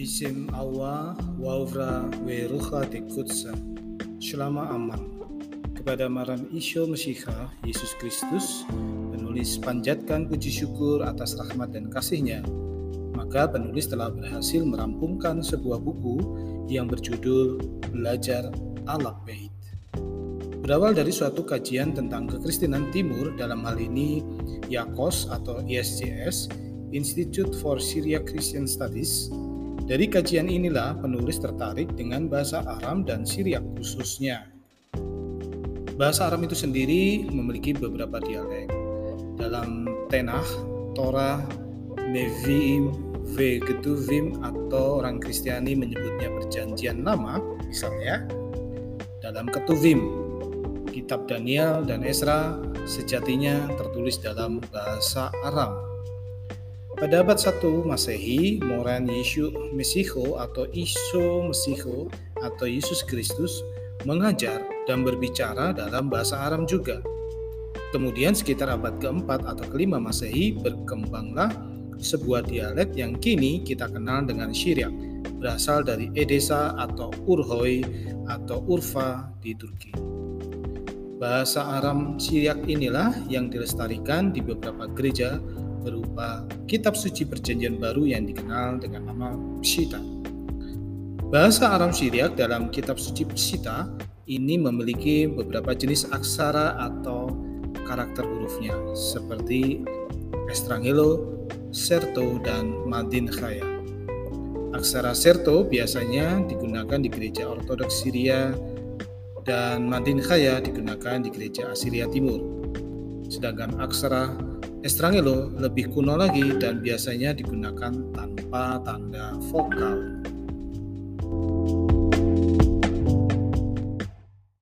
Bisim Allah Wawra Weruha de Kutsa Shalama Aman. Kepada Maran Isyo Mesyiha Yesus Kristus Penulis panjatkan puji syukur atas rahmat dan kasihnya. Maka penulis telah berhasil merampungkan sebuah buku yang berjudul Belajar Alak Bait. Berawal dari suatu kajian tentang kekristenan timur dalam hal ini YAKOS atau ISCS Institute for Syria Christian Studies dari kajian inilah penulis tertarik dengan bahasa Aram dan Syriak khususnya. Bahasa Aram itu sendiri memiliki beberapa dialek. Dalam Tenah, Torah, Nevi'im, Vegetuvim atau orang Kristiani menyebutnya perjanjian lama, misalnya. Dalam Ketuvim, Kitab Daniel dan Esra sejatinya tertulis dalam bahasa Aram pada abad 1 Masehi, Moran Yesus Mesiho atau Iso Mesiho atau Yesus Kristus mengajar dan berbicara dalam bahasa Aram juga. Kemudian sekitar abad keempat atau kelima Masehi berkembanglah sebuah dialek yang kini kita kenal dengan Syriak, berasal dari Edesa atau Urhoi atau Urfa di Turki. Bahasa Aram Syriak inilah yang dilestarikan di beberapa gereja berupa kitab suci perjanjian baru yang dikenal dengan nama Psita. Bahasa Aram Syriak dalam kitab suci Psita ini memiliki beberapa jenis aksara atau karakter hurufnya seperti Estrangelo, Serto, dan Madin Khaya. Aksara Serto biasanya digunakan di gereja Ortodoks Syria dan Madin Khaya digunakan di gereja Assyria Timur. Sedangkan aksara Estrangelo lebih kuno lagi dan biasanya digunakan tanpa tanda vokal.